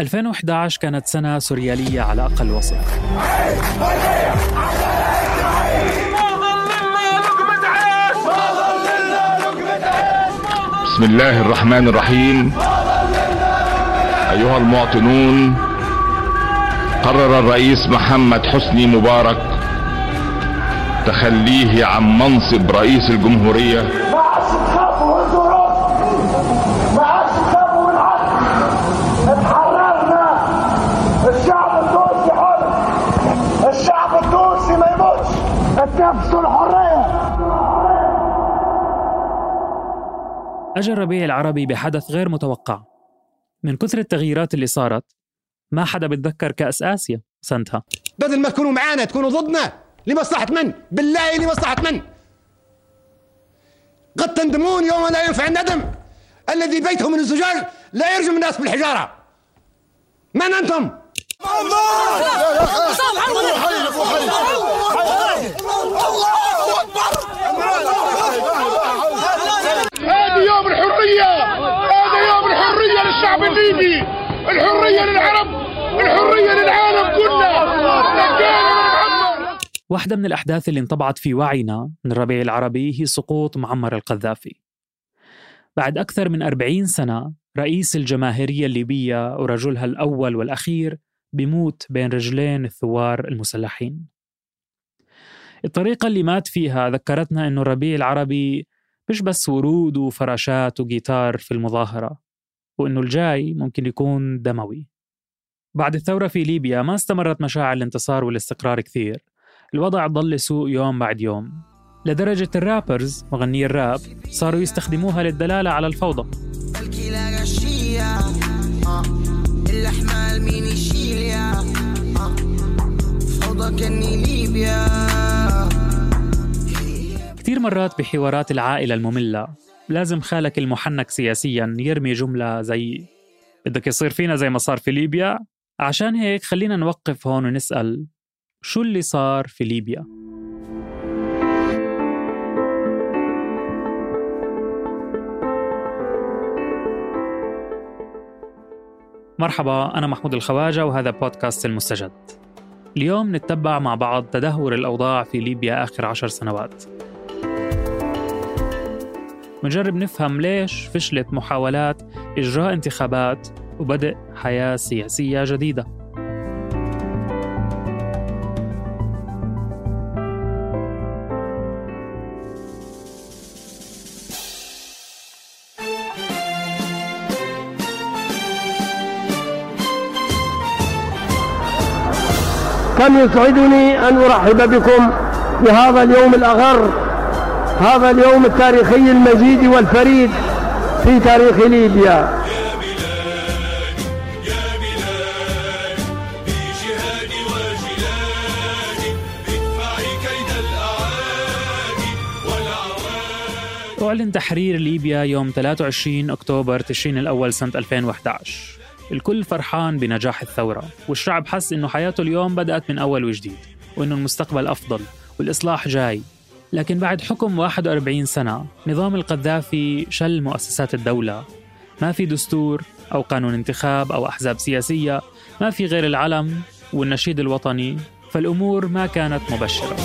2011 كانت سنة سوريالية على أقل وصف بسم الله الرحمن الرحيم. أيها المواطنون قرر الرئيس محمد حسني مبارك تخليه عن منصب رئيس الجمهورية اتنفسوا الحريه أجى الربيع العربي بحدث غير متوقع من كثر التغييرات اللي صارت ما حدا بتذكر كأس آسيا سنتها بدل ما تكونوا معانا تكونوا ضدنا لمصلحة من؟ بالله لمصلحة من؟ قد تندمون يوم لا ينفع الندم الذي بيته من الزجاج لا يرجم الناس بالحجارة من أنتم؟ هذا الحرية. هذا يوم الحرية للشعب الليبي. الحرية للعرب. الحرية للعالم كله. واحدة من الأحداث اللي انطبعت في وعينا من الربيع العربي هي سقوط معمر القذافي. بعد أكثر من أربعين سنة رئيس الجماهيرية الليبية ورجلها الأول والأخير بيموت بين رجلين الثوار المسلحين. الطريقة اللي مات فيها ذكرتنا أنه الربيع العربي مش بس ورود وفراشات وجيتار في المظاهرة وأنه الجاي ممكن يكون دموي بعد الثورة في ليبيا ما استمرت مشاعر الانتصار والاستقرار كثير الوضع ضل يسوء يوم بعد يوم لدرجة الرابرز مغني الراب صاروا يستخدموها للدلالة على الفوضى. الأحمال مين يشيليا آه. فوضى كني ليبيا كثير مرات بحوارات العائلة المملة. لازم خالك المحنك سياسيا يرمي جملة زي بدك يصير فينا زي ما صار في ليبيا؟ عشان هيك خلينا نوقف هون ونسأل شو اللي صار في ليبيا؟ مرحبا أنا محمود الخواجة وهذا بودكاست المستجد. اليوم نتبع مع بعض تدهور الأوضاع في ليبيا آخر عشر سنوات. ونجرب نفهم ليش فشلت محاولات إجراء انتخابات وبدء حياة سياسية جديدة. كم يسعدني أن أرحب بكم في هذا اليوم الأغر هذا اليوم التاريخي المجيد والفريد في تاريخ ليبيا. أعلن تحرير ليبيا يوم 23 أكتوبر تشرين الأول سنة 2011 الكل فرحان بنجاح الثورة والشعب حس إنه حياته اليوم بدأت من أول وجديد وإنه المستقبل أفضل والإصلاح جاي. لكن بعد حكم 41 سنة نظام القذافي شل مؤسسات الدولة. ما في دستور أو قانون انتخاب أو أحزاب سياسية ما في غير العلم والنشيد الوطني فالأمور ما كانت مبشرة.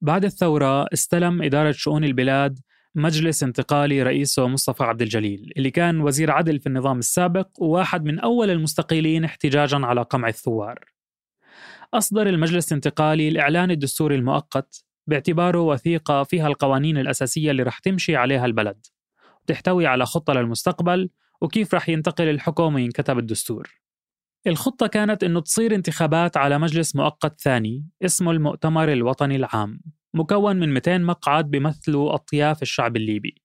بعد الثورة استلم إدارة شؤون البلاد مجلس انتقالي رئيسه مصطفى عبد الجليل اللي كان وزير عدل في النظام السابق وواحد من أول المستقيلين احتجاجا على قمع الثوار. أصدر المجلس الانتقالي الإعلان الدستوري المؤقت باعتباره وثيقة فيها القوانين الأساسية اللي رح تمشي عليها البلد وتحتوي على خطة للمستقبل وكيف رح ينتقل الحكم وينكتب الدستور. الخطة كانت أنه تصير انتخابات على مجلس مؤقت ثاني اسمه المؤتمر الوطني العام. مكون من 200 مقعد بيمثلوا أطياف الشعب الليبي.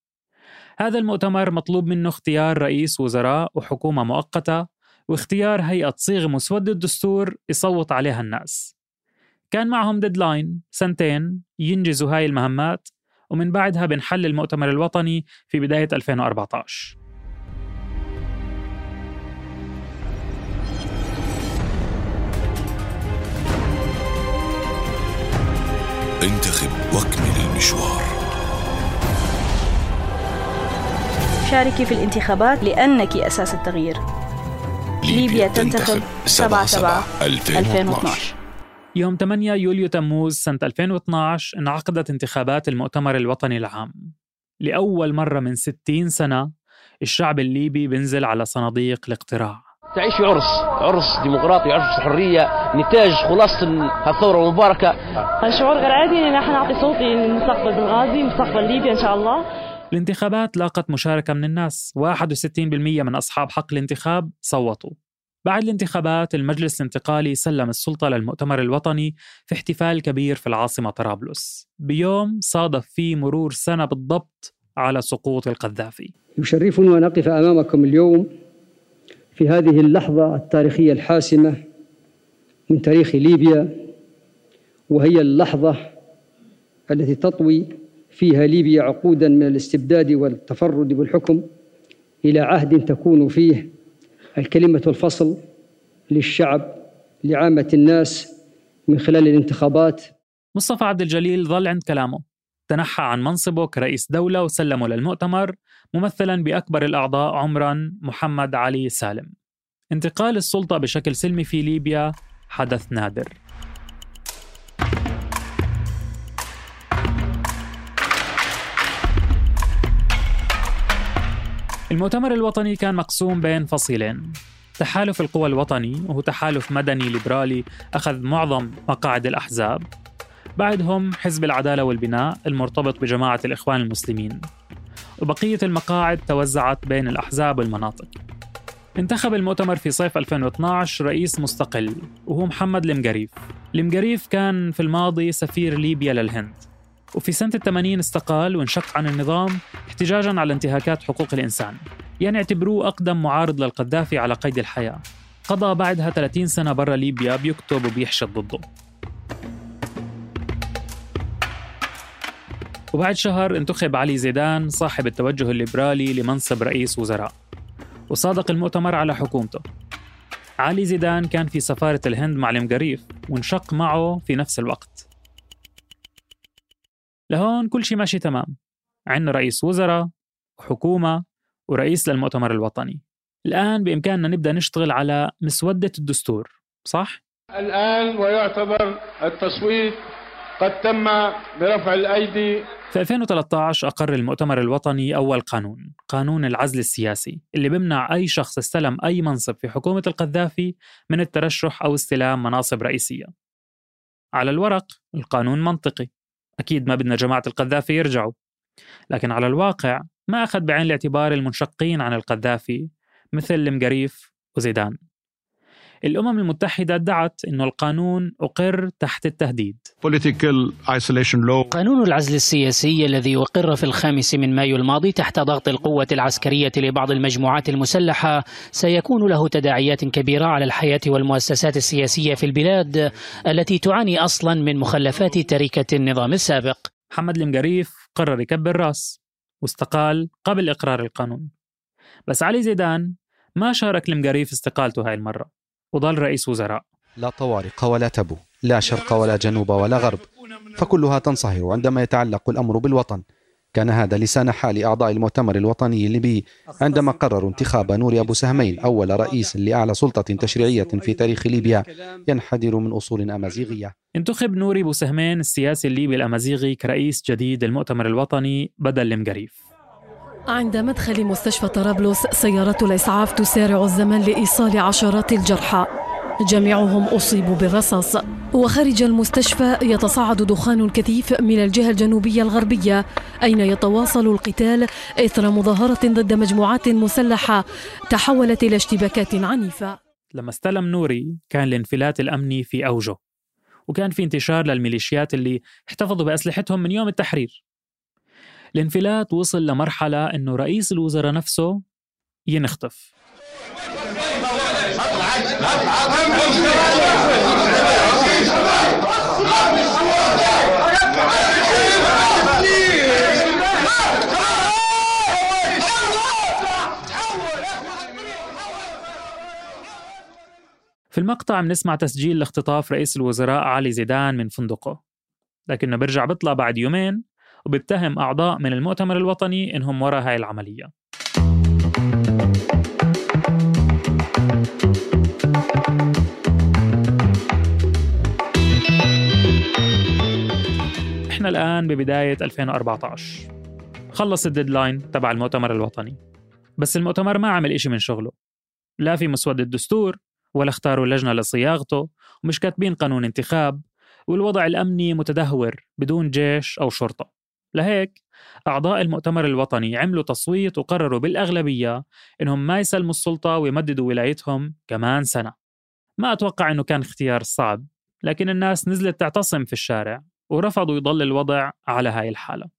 هذا المؤتمر مطلوب منه اختيار رئيس وزراء وحكومة مؤقتة واختيار هيئة تصيغ مسودة الدستور يصوت عليها الناس. كان معهم ديدلاين سنتين ينجزوا هاي المهمات ومن بعدها بنحل المؤتمر الوطني في بداية 2014 انتخب واكمل المشوار. شاركي في الانتخابات لأنك أساس التغيير. ليبيا تنتخب 7 7 2012 يوم 8 يوليو تموز سنة 2012 انعقدت انتخابات المؤتمر الوطني العام. لأول مرة من 60 سنة الشعب الليبي بينزل على صناديق الاقتراع. تعيش في عرس عرس ديمقراطي عرس حرية نتاج خلاصة الثورة المباركة. شعور غير عادي ان إحنا نعطي صوتي لمستقبل بنغازي مستقبل ليبيا إن شاء الله. الانتخابات لاقت مشاركة من الناس. 61% من أصحاب حق الانتخاب صوتوا. بعد الانتخابات المجلس الانتقالي سلم السلطة للمؤتمر الوطني في احتفال كبير في العاصمة طرابلس. بيوم صادف فيه مرور سنة بالضبط على سقوط القذافي. يشرفني أن أقف أمامكم اليوم في هذه اللحظة التاريخية الحاسمة من تاريخ ليبيا وهي اللحظة التي تطوي فيها ليبيا عقودا من الاستبداد والتفرد بالحكم إلى عهد تكون فيه الكلمة الفصل للشعب لعامة الناس من خلال الانتخابات. مصطفى عبد الجليل ظل عند كلامه. تنحى عن منصبه كرئيس دولة وسلمه للمؤتمر ممثلا بأكبر الأعضاء عمرا محمد علي سالم. انتقال السلطة بشكل سلمي في ليبيا حدث نادر. المؤتمر الوطني كان مقسوم بين فصيلين. تحالف القوى الوطني وهو تحالف مدني ليبرالي أخذ معظم مقاعد الأحزاب. بعدهم حزب العدالة والبناء المرتبط بجماعة الإخوان المسلمين. وبقية المقاعد توزعت بين الأحزاب والمناطق. انتخب المؤتمر في صيف 2012 رئيس مستقل وهو محمد المقريف. المقريف كان في الماضي سفير ليبيا للهند. وفي سنة الثمانين استقال وانشق عن النظام احتجاجا على انتهاكات حقوق الإنسان. يعني اعتبروه أقدم معارض للقذافي على قيد الحياة. قضى بعدها 30 سنة برا ليبيا بيكتب وبيحشد ضده. وبعد شهر انتخب علي زيدان صاحب التوجه الليبرالي لمنصب رئيس وزراء وصادق المؤتمر على حكومته. علي زيدان كان في سفارة الهند مع المقريف وانشق معه في نفس الوقت. لهون كل شيء ماشي تمام. عندنا رئيس وزراء وحكومة ورئيس للمؤتمر الوطني. الآن بإمكاننا نبدأ نشتغل على مسودة الدستور صح؟ الآن ويعتبر التصويت قد تم برفع الأيدي. في 2013 أقر المؤتمر الوطني أول قانون قانون العزل السياسي اللي بمنع أي شخص استلم أي منصب في حكومة القذافي من الترشح أو استلام مناصب رئيسية. على الورق القانون منطقي. أكيد ما بدنا جماعة القذافي يرجعوا. لكن على الواقع ما أخذ بعين الاعتبار المنشقين عن القذافي مثل المقريف وزيدان. الأمم المتحدة ادعت أن القانون أقر تحت التهديد. قانون العزل السياسي الذي أقر في الخامس من مايو الماضي تحت ضغط القوة العسكرية لبعض المجموعات المسلحة سيكون له تداعيات كبيرة على الحياة والمؤسسات السياسية في البلاد التي تعاني أصلا من مخلفات تركة النظام السابق. محمد المقريف قرر يكبر راس واستقال قبل إقرار القانون. بس علي زيدان ما شارك المقريف استقالته هاي المرة. وظل رئيس وزراء. لا طوارق ولا تبو لا شرق ولا جنوب ولا غرب. فكلها تنصهر عندما يتعلق الأمر بالوطن. كان هذا لسان حال أعضاء المؤتمر الوطني الليبي عندما قرروا انتخاب نور أبو سهمين أول رئيس لأعلى سلطة تشريعية في تاريخ ليبيا ينحدر من أصول أمازيغية. انتخب نوري بوسهمين السياسي الليبي الأمازيغي كرئيس جديد للمؤتمر الوطني بدل المقريف. عند مدخل مستشفى طرابلس سيارات الإسعاف تسارع الزمن لإيصال عشرات الجرحى. جميعهم أصيبوا بالرصاص وخارج المستشفى يتصاعد دخان كثيف من الجهة الجنوبية الغربية أين يتواصل القتال إثر مظاهرة ضد مجموعات مسلحة تحولت إلى اشتباكات عنيفة. لما استلم نوري كان الانفلات الأمني في أوجه وكان في انتشار للميليشيات اللي احتفظوا بأسلحتهم من يوم التحرير. الانفلات وصل لمرحلة أنه رئيس الوزراء نفسه ينخطف. في المقطع بنسمع تسجيل لاختطاف رئيس الوزراء علي زيدان من فندقه. لكنه بيرجع بيطلع بعد يومين وبيتهم أعضاء من المؤتمر الوطني إنهم وراء هاي العملية. إحنا الآن ببداية 2014 خلص الديدلاين تبع المؤتمر الوطني. بس المؤتمر ما عمل إشي من شغله. لا في مسودة دستور ولا اختاروا لجنة لصياغته ومش كاتبين قانون انتخاب والوضع الأمني متدهور بدون جيش أو شرطة. لهيك أعضاء المؤتمر الوطني عملوا تصويت وقرروا بالأغلبية إنهم ما يسلموا السلطة ويمددوا ولايتهم كمان سنة. ما أتوقع إنه كان اختيار صعب لكن الناس نزلت تعتصم في الشارع ورفضوا يضل الوضع على هاي الحالة.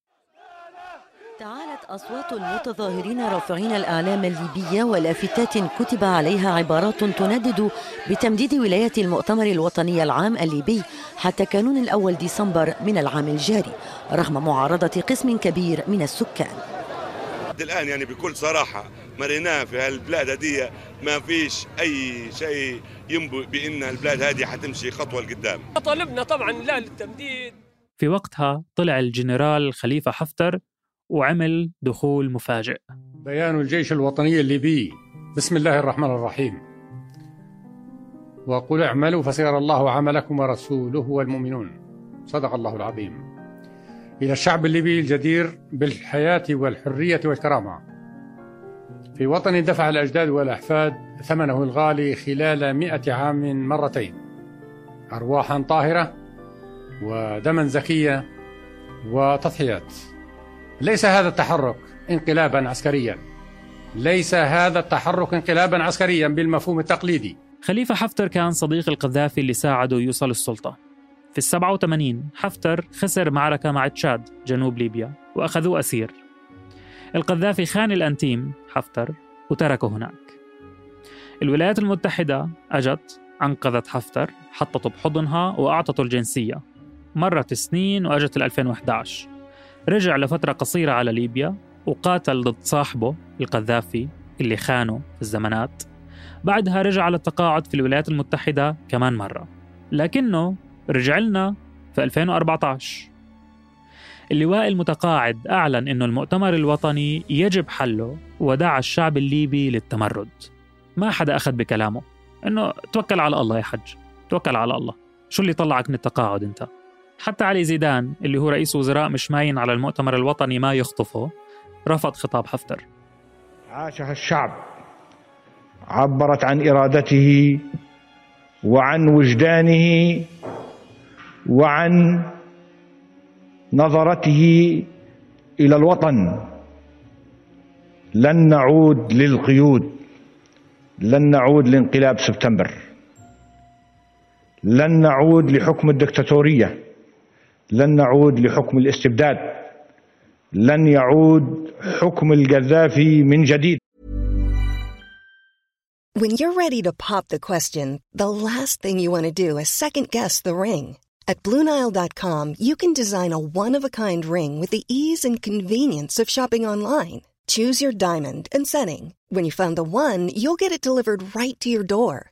أصوات المتظاهرين رافعين الأعلام الليبية ولافتات كتب عليها عبارات تندد بتمديد ولاية المؤتمر الوطني العام الليبي حتى كانون الأول ديسمبر من العام الجاري رغم معارضة قسم كبير من السكان. الآن يعني بكل صراحة مريناه في هالبلاد هذه ما فيش أي شيء ينبئ بأن البلاد هذه حتمشي خطوة لقدام. طالبنا طبعا لا للتمديد. في وقتها طلع الجنرال خليفة حفتر وعمل دخول مفاجئ. بيان الجيش الوطني الليبي. بسم الله الرحمن الرحيم. وقل اعملوا فسيرى الله عملكم ورسوله والمؤمنون. صدق الله العظيم. إلى الشعب الليبي الجدير بالحياة والحرية والكرامة. في وطن دفع الأجداد والأحفاد ثمنه الغالي خلال مئة عام مرتين. أرواحا طاهرة ودما زكية وتضحيات. ليس هذا التحرك انقلابا عسكريا. ليس هذا التحرك انقلابا عسكريا بالمفهوم التقليدي. خليفة حفتر كان صديق القذافي اللي ساعده يوصل السلطة. في السبعة وثمانين حفتر خسر معركة مع تشاد جنوب ليبيا وأخذوه أسير. القذافي خان الأنتيم حفتر وتركه هناك. الولايات المتحدة أجت أنقذت حفتر حطته بحضنها وأعطته الجنسية. مرت سنين وأجت 2011 رجع لفترة قصيرة على ليبيا وقاتل ضد صاحبه القذافي اللي خانه في الزمانات. بعدها رجع على التقاعد في الولايات المتحدة كمان مرة. لكنه رجع لنا في 2014 اللواء المتقاعد أعلن أنه المؤتمر الوطني يجب حله ودعا الشعب الليبي للتمرد. ما حدا أخذ بكلامه. أنه توكل على الله يا حج. توكل على الله. شو اللي طلعك من التقاعد أنت؟ حتى علي زيدان اللي هو رئيس وزراء مش ماين على المؤتمر الوطني ما يخطفه رفض خطاب حفتر. عاشها الشعب. عبرت عن إرادته وعن وجدانه وعن نظرته إلى الوطن. لن نعود للقيود. لن نعود لانقلاب سبتمبر. لن نعود لحكم الدكتاتورية. لن نعود لحكم الاستبداد لن يعود حكم القذافي من جديد When you're ready to pop the question, the last thing you want to do is second guess the ring. At Bluenile.com, you can design a one of a kind ring with the ease and convenience of shopping online. Choose your diamond and setting. When you find the one, you'll get it delivered right to your door.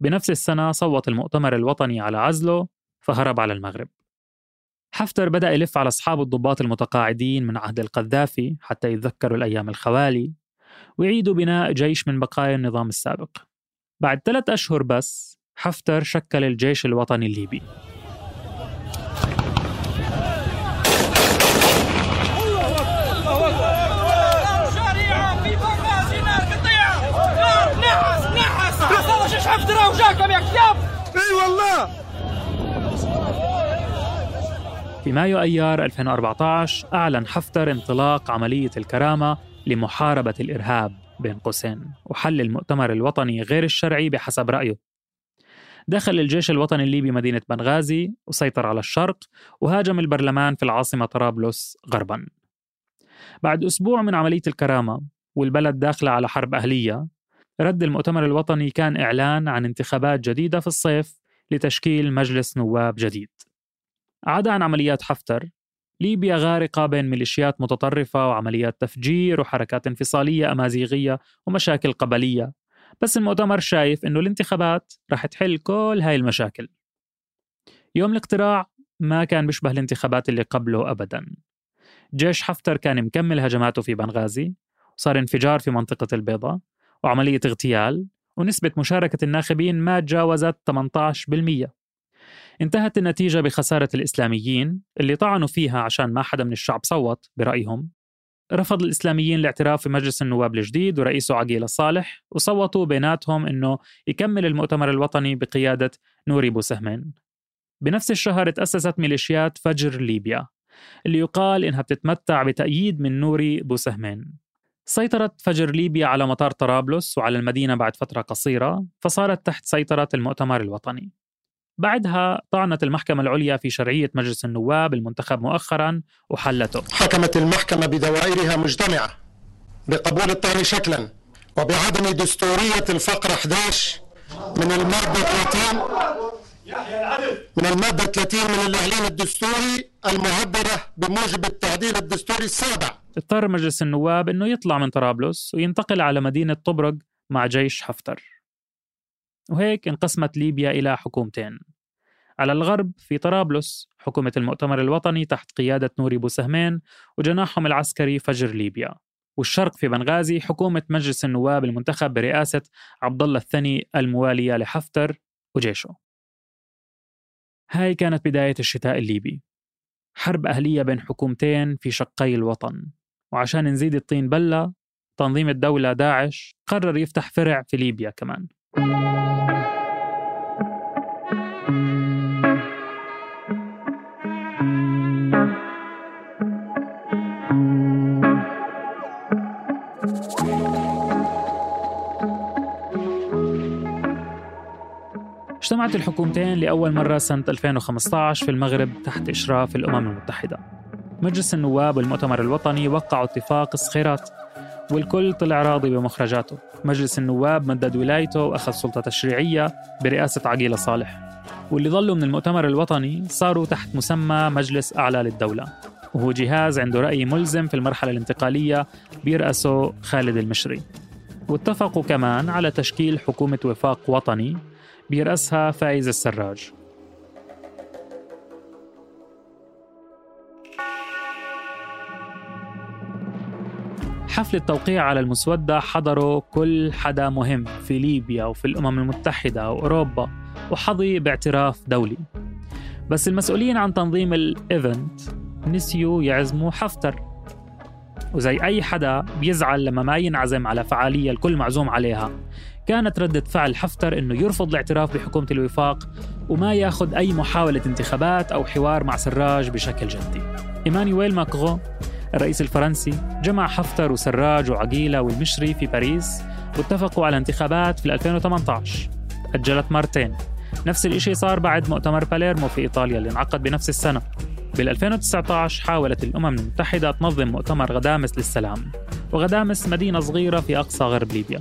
بنفس السنة صوت المؤتمر الوطني على عزله فهرب على المغرب. حفتر بدأ يلف على أصحاب الضباط المتقاعدين من عهد القذافي حتى يتذكروا الأيام الخوالي ويعيدوا بناء جيش من بقايا النظام السابق. بعد ثلاث أشهر بس حفتر شكل الجيش الوطني الليبي. حفتر وجاكم يا كلاب إي والله. في مايو أيار 2014 أعلن حفتر انطلاق عملية الكرامة لمحاربة الإرهاب بين قوسين وحل المؤتمر الوطني غير الشرعي بحسب رأيه. دخل الجيش الوطني الليبي مدينة بنغازي وسيطر على الشرق وهاجم البرلمان في العاصمة طرابلس غربا. بعد أسبوع من عملية الكرامة والبلد داخلة على حرب أهلية رد المؤتمر الوطني كان إعلان عن انتخابات جديدة في الصيف لتشكيل مجلس نواب جديد. عدا عن عمليات حفتر ليبيا غارقة بين ميليشيات متطرفة وعمليات تفجير وحركات انفصالية أمازيغية ومشاكل قبلية. بس المؤتمر شايف إنه الانتخابات رح تحل كل هاي المشاكل. يوم الاقتراع ما كان بيشبه الانتخابات اللي قبله أبدا. جيش حفتر كان مكمل هجماته في بنغازي وصار انفجار في منطقة البيضاء. وعملية اغتيال ونسبة مشاركة الناخبين ما تجاوزت 18% انتهت النتيجة بخسارة الإسلاميين اللي طعنوا فيها عشان ما حدا من الشعب صوت برأيهم. رفض الإسلاميين الاعتراف في مجلس النواب الجديد ورئيسه عقيلة صالح وصوتوا بيناتهم أنه يكمل المؤتمر الوطني بقيادة نوري بوسهمين بنفس الشهر تأسست ميليشيات فجر ليبيا اللي يقال إنها بتتمتع بتأييد من نوري بوسهمين سيطرت فجر ليبيا على مطار طرابلس وعلى المدينة بعد فترة قصيرة فصارت تحت سيطرة المؤتمر الوطني. بعدها طعنت المحكمة العليا في شرعية مجلس النواب المنتخب مؤخرا وحلته. حكمت المحكمة بدوائرها مجتمعة بقبول الطعن شكلا وبعدم دستورية الفقرة 11 من المادة 30 من المادة 30 من الإعلان الدستوري المعبرة بموجب التعديل الدستوري السابع. اضطر مجلس النواب أنه يطلع من طرابلس وينتقل على مدينة طبرق مع جيش حفتر. وهيك انقسمت ليبيا إلى حكومتين. على الغرب في طرابلس حكومة المؤتمر الوطني تحت قيادة نوري بوسهمين وجناحهم العسكري فجر ليبيا. والشرق في بنغازي حكومة مجلس النواب المنتخب برئاسة عبد الله الثاني الموالية لحفتر وجيشه. هاي كانت بداية الشتاء الليبي. حرب أهلية بين حكومتين في شقي الوطن. وعشان نزيد الطين بلة تنظيم الدولة داعش قرر يفتح فرع في ليبيا كمان. اجتمعت الحكومتين لأول مرة سنة 2015 في المغرب تحت إشراف الأمم المتحدة. مجلس النواب والمؤتمر الوطني وقعوا اتفاق الصخيرات والكل طلع راضي بمخرجاته. مجلس النواب مدد ولايته وأخذ سلطة تشريعية برئاسة عقيلة صالح. واللي ظلوا من المؤتمر الوطني صاروا تحت مسمى مجلس أعلى للدولة. وهو جهاز عنده رأي ملزم في المرحلة الانتقالية بيرأسه خالد المشري. واتفقوا كمان على تشكيل حكومة وفاق وطني بيرأسها فايز السراج. حفل التوقيع على المسودة حضروا كل حدا مهم في ليبيا وفي الأمم المتحدة وأوروبا وحظي باعتراف دولي. بس المسؤولين عن تنظيم الإيفنت نسيوا يعزموا حفتر. وزي أي حدا بيزعل لما ما ينعزم على فعالية الكل معزوم عليها. كانت ردة فعل حفتر أنه يرفض الاعتراف بحكومة الوفاق وما ياخذ أي محاولة انتخابات أو حوار مع سراج بشكل جدي. إيمانويل ماكرو الرئيس الفرنسي جمع حفتر وسراج وعقيلة والمشري في باريس واتفقوا على انتخابات في 2018 أجلت مرتين. نفس الشيء صار بعد مؤتمر باليرمو في إيطاليا اللي انعقد بنفس السنة. بال 2019 حاولت الأمم المتحدة تنظم مؤتمر غدامس للسلام وغدامس مدينة صغيرة في أقصى غرب ليبيا.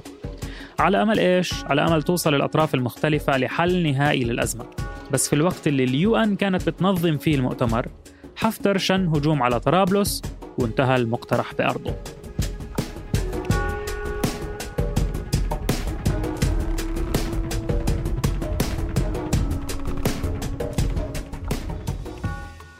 على أمل إيش؟ على أمل توصل الأطراف المختلفة لحل نهائي للأزمة. بس في الوقت اللي اليو أن كانت بتنظم فيه المؤتمر حفتر شن هجوم على طرابلس وانتهى المقترح بأرضه.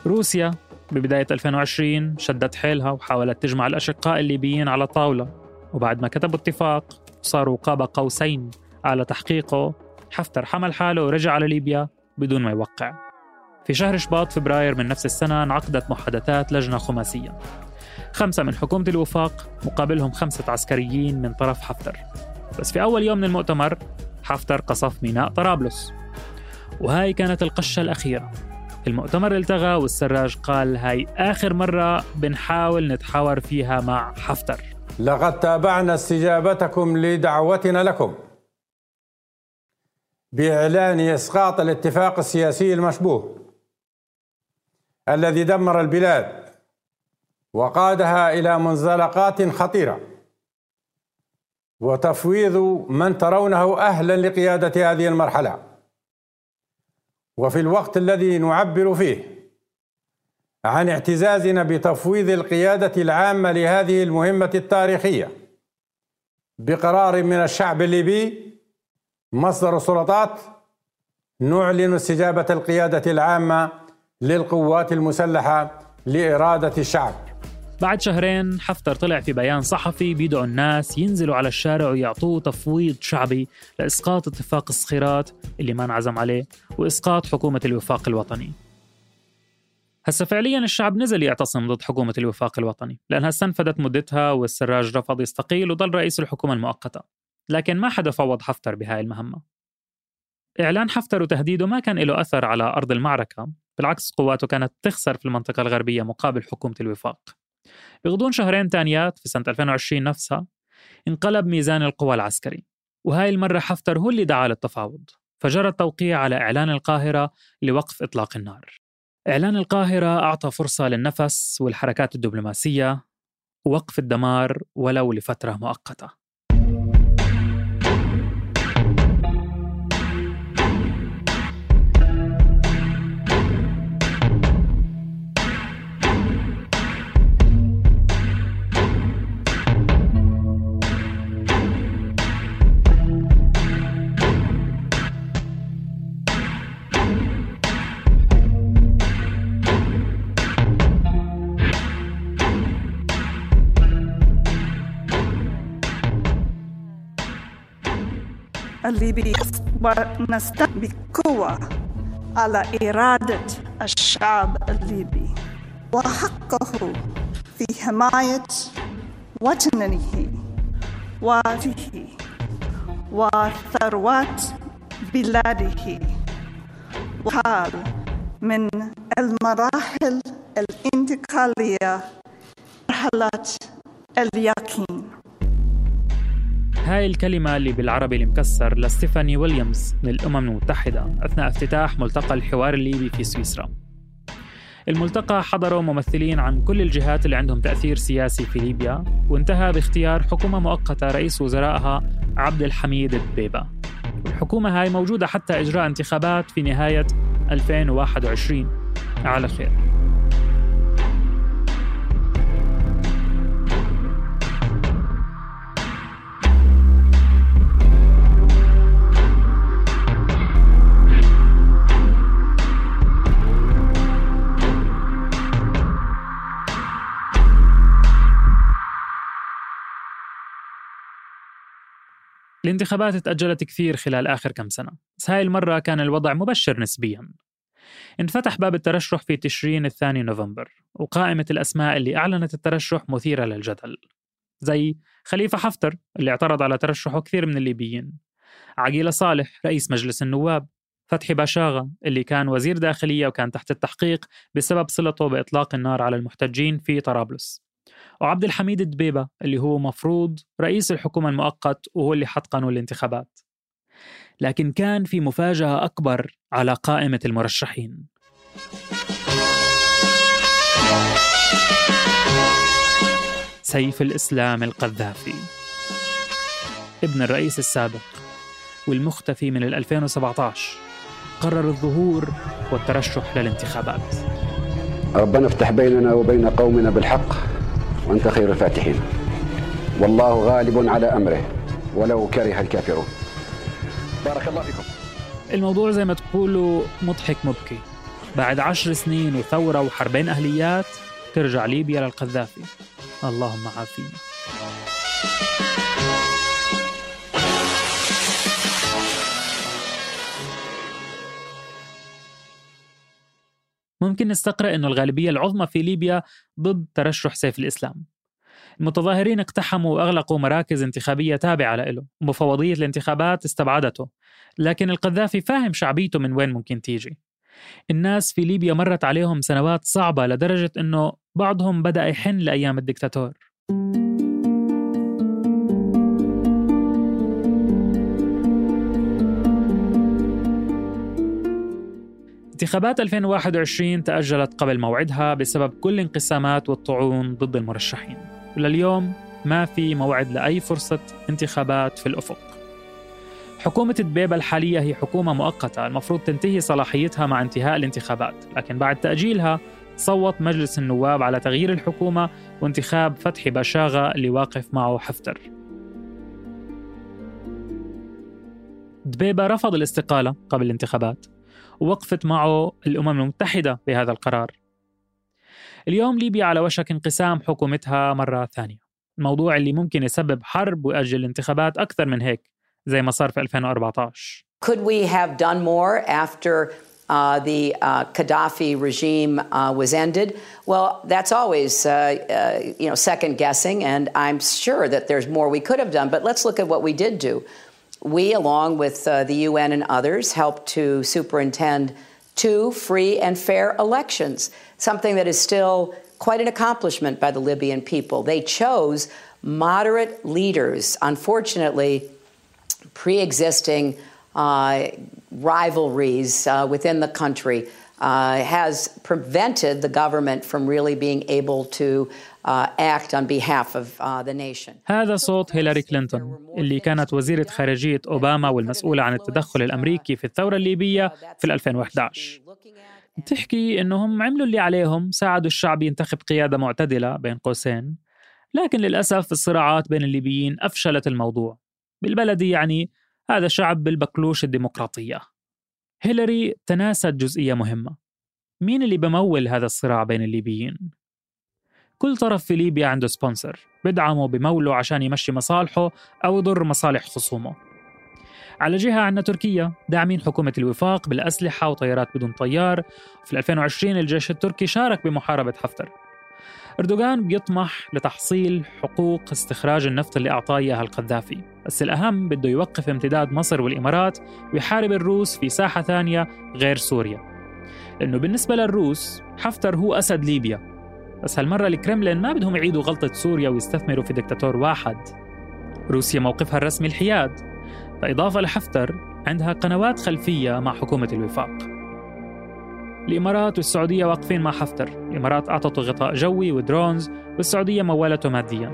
روسيا ببداية 2020 شدت حيلها وحاولت تجمع الأشقاء الليبيين على طاولة. وبعد ما كتبوا اتفاق صاروا قاب قوسين على تحقيقه. حفتر حمل حاله ورجع على ليبيا بدون ما يوقع. في شهر شباط فبراير من نفس السنة انعقدت محادثات لجنة خماسية. خمسة من حكومة الوفاق مقابلهم خمسة عسكريين من طرف حفتر. بس في أول يوم من المؤتمر حفتر قصف ميناء طرابلس. وهاي كانت القشة الأخيرة. المؤتمر التغى والسراج قال هاي آخر مرة بنحاول نتحاور فيها مع حفتر. لقد تابعنا استجابتكم لدعوتنا لكم. بإعلان إسقاط الاتفاق السياسي المشبوه الذي دمر البلاد. وقادها إلى منزلقات خطيرة. وتفويض من ترونه أهلا لقيادة هذه المرحلة. وفي الوقت الذي نعبر فيه عن اعتزازنا بتفويض القيادة العامة لهذه المهمة التاريخية بقرار من الشعب الليبي مصدر السلطات نعلن استجابة القيادة العامة للقوات المسلحة لإرادة الشعب. بعد شهرين حفتر طلع في بيان صحفي بيدعو الناس ينزلوا على الشارع ويعطوه تفويض شعبي لإسقاط اتفاق الصخيرات اللي ما انعزم عليه وإسقاط حكومة الوفاق الوطني. هسا فعليا الشعب نزل يعتصم ضد حكومة الوفاق الوطني لأنها استنفدت مدتها والسراج رفض يستقيل وظل رئيس الحكومة المؤقتة لكن ما حدا فوض حفتر بهاي المهمة. إعلان حفتر وتهديده ما كان له أثر على أرض المعركة بالعكس قواته كانت تخسر في المنطقة الغربية مقابل حكومة الوفاق. بغضون شهرين تانيات في سنة 2020 نفسها انقلب ميزان القوى العسكري وهاي المرة حفتر هو اللي دعا للتفاوض فجرى التوقيع على إعلان القاهرة لوقف إطلاق النار. إعلان القاهرة أعطى فرصة للنفس والحركات الدبلوماسية ووقف الدمار ولو لفترة مؤقتة. الليبي ونستند بقوة على إرادة الشعب الليبي. وحقه في حماية وطنه وفيه وثروات بلاده. وحال من المراحل الانتقالية مرحلة اليقين. هاي الكلمة اللي بالعربي المكسر لستيفاني ويليامز من الأمم المتحدة أثناء افتتاح ملتقى الحوار الليبي في سويسرا. الملتقى حضره ممثلين عن كل الجهات اللي عندهم تأثير سياسي في ليبيا وانتهى باختيار حكومة مؤقتة رئيس وزرائها عبد الحميد الدبيبة الحكومة هاي موجودة حتى إجراء انتخابات في نهاية 2021 على خير. الانتخابات تأجلت كثير خلال آخر كم سنة بس هاي المرة كان الوضع مبشر نسبيا. انفتح باب الترشح في تشرين الثاني نوفمبر وقائمة الأسماء اللي أعلنت الترشح مثيرة للجدل زي خليفة حفتر اللي اعترض على ترشحه كثير من الليبيين عقيلة صالح رئيس مجلس النواب فتحي باشاغا اللي كان وزير داخلية وكان تحت التحقيق بسبب صلته بإطلاق النار على المحتجين في طرابلس. وعبد الحميد الدبيبة اللي هو مفروض رئيس الحكومة المؤقت وهو اللي حط قانون الانتخابات. لكن كان في مفاجأة أكبر على قائمة المرشحين. سيف الإسلام القذافي. ابن الرئيس السابق والمختفي من 2017 قرر الظهور والترشح للانتخابات. ربنا افتح بيننا وبين قومنا بالحق. وأنت خير الفاتحين. والله غالب على أمره ولو كره الكافرون. بارك الله فيكم. الموضوع زي ما تقولوا مضحك مبكي. بعد عشر سنين وثورة وحربين أهليات ترجع ليبيا للقذافي. اللهم عافينا. ممكن نستقرأ أنه الغالبية العظمى في ليبيا ضد ترشح سيف الإسلام. المتظاهرين اقتحموا وأغلقوا مراكز انتخابية تابعة له ومفوضية الانتخابات استبعدته لكن القذافي فاهم شعبيته من وين ممكن تيجي. الناس في ليبيا مرت عليهم سنوات صعبة لدرجة أنه بعضهم بدأ يحن لأيام الدكتاتور. انتخابات 2021 تأجلت قبل موعدها بسبب كل الانقسامات والطعون ضد المرشحين. ولليوم ما في موعد لأي فرصة انتخابات في الأفق. حكومة دبيبة الحالية هي حكومة مؤقتة المفروض تنتهي صلاحيتها مع انتهاء الانتخابات. لكن بعد تأجيلها صوت مجلس النواب على تغيير الحكومة وانتخاب فتحي بشاغة اللي واقف معه حفتر. دبيبة رفض الاستقالة قبل الانتخابات. ووقفت معه الأمم المتحدة بهذا القرار اليوم ليبيا على وشك انقسام حكومتها مرة ثانية الموضوع اللي ممكن يسبب حرب ويأجل الانتخابات أكثر من هيك زي ما صار في 2014 Could we have done more after uh, the uh, Gaddafi regime uh, was ended? Well, that's always, uh, uh, you know, second guessing, and I'm sure that there's more we could have done. But let's look at what we did do. We, along with uh, the UN and others, helped to superintend two free and fair elections, something that is still quite an accomplishment by the Libyan people. They chose moderate leaders. Unfortunately, pre existing uh, rivalries uh, within the country uh, has prevented the government from really being able to Uh, act on behalf of uh, the nation. هذا صوت هيلاري كلينتون اللي كانت وزيرة خارجية أوباما والمسؤولة عن التدخل الأمريكي في الثورة الليبية في 2011 بتحكي إنهم عملوا اللي عليهم ساعدوا الشعب ينتخب قيادة معتدلة بين قوسين. لكن للأسف الصراعات بين الليبيين أفشلت الموضوع. بالبلدي يعني هذا شعب ما بلبقلوش الديمقراطية. هيلاري تناست جزئية مهمة. مين اللي بمول هذا الصراع بين الليبيين؟ كل طرف في ليبيا عنده سبونسر بدعمه بموله عشان يمشي مصالحه أو يضر مصالح خصومه. على جهة عندنا تركيا داعمين حكومة الوفاق بالأسلحة وطيارات بدون طيار. في 2020 الجيش التركي شارك بمحاربة حفتر. أردوغان بيطمح لتحصيل حقوق استخراج النفط اللي أعطاه إياها القذافي. بس الأهم بده يوقف امتداد مصر والإمارات ويحارب الروس في ساحة ثانية غير سوريا. لأنه بالنسبة للروس حفتر هو أسد ليبيا. بس هالمرة الكرملين ما بدهم يعيدوا غلطة سوريا ويستثمروا في دكتاتور واحد. روسيا موقفها الرسمي الحياد. فإضافة لحفتر عندها قنوات خلفية مع حكومة الوفاق. الإمارات والسعودية واقفين مع حفتر. الإمارات أعطته غطاء جوي ودرونز والسعودية مولته مادياً.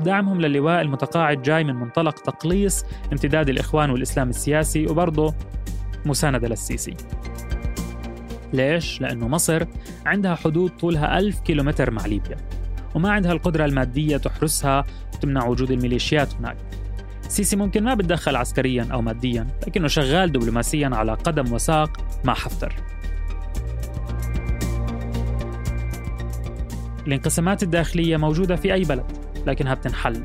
دعمهم للواء المتقاعد جاي من منطلق تقليص امتداد الإخوان والإسلام السياسي وبرضه مساندة للسيسي. ليش؟ لأنه مصر عندها حدود طولها ألف كيلومتر مع ليبيا وما عندها القدرة المادية تحرسها وتمنع وجود الميليشيات هناك. سيسي ممكن ما بتدخل عسكريا أو ماديا لكنه شغال دبلوماسيا على قدم وساق مع حفتر. الانقسامات الداخلية موجودة في أي بلد لكنها بتنحل.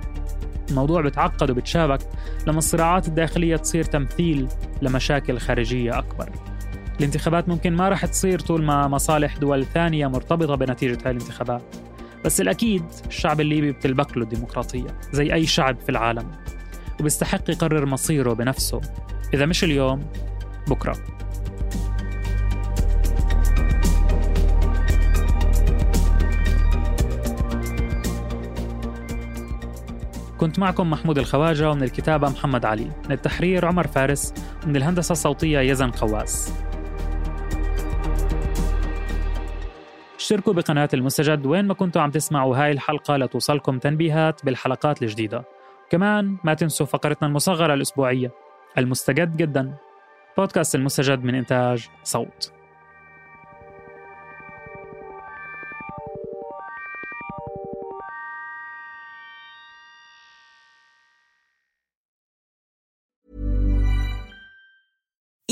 الموضوع بتعقد وبتشابك لما الصراعات الداخلية تصير تمثيل لمشاكل خارجية أكبر. الانتخابات ممكن ما رح تصير طول ما مصالح دول ثانية مرتبطة بنتيجة هاي الانتخابات. بس الأكيد الشعب الليبي بتلبق له الديمقراطية زي أي شعب في العالم وبيستحق يقرر مصيره بنفسه. إذا مش اليوم بكرة. كنت معكم محمود الخواجة ومن الكتابة محمد علي. من التحرير عمر فارس ومن الهندسة الصوتية يزن قواس اشتركوا بقناة المستجد. وين ما كنتوا عم تسمعوا هاي الحلقة لتوصلكم تنبيهات بالحلقات الجديدة. كمان ما تنسوا فقرتنا المصغرة الأسبوعية المستجد جدا. بودكاست المستجد من إنتاج صوت.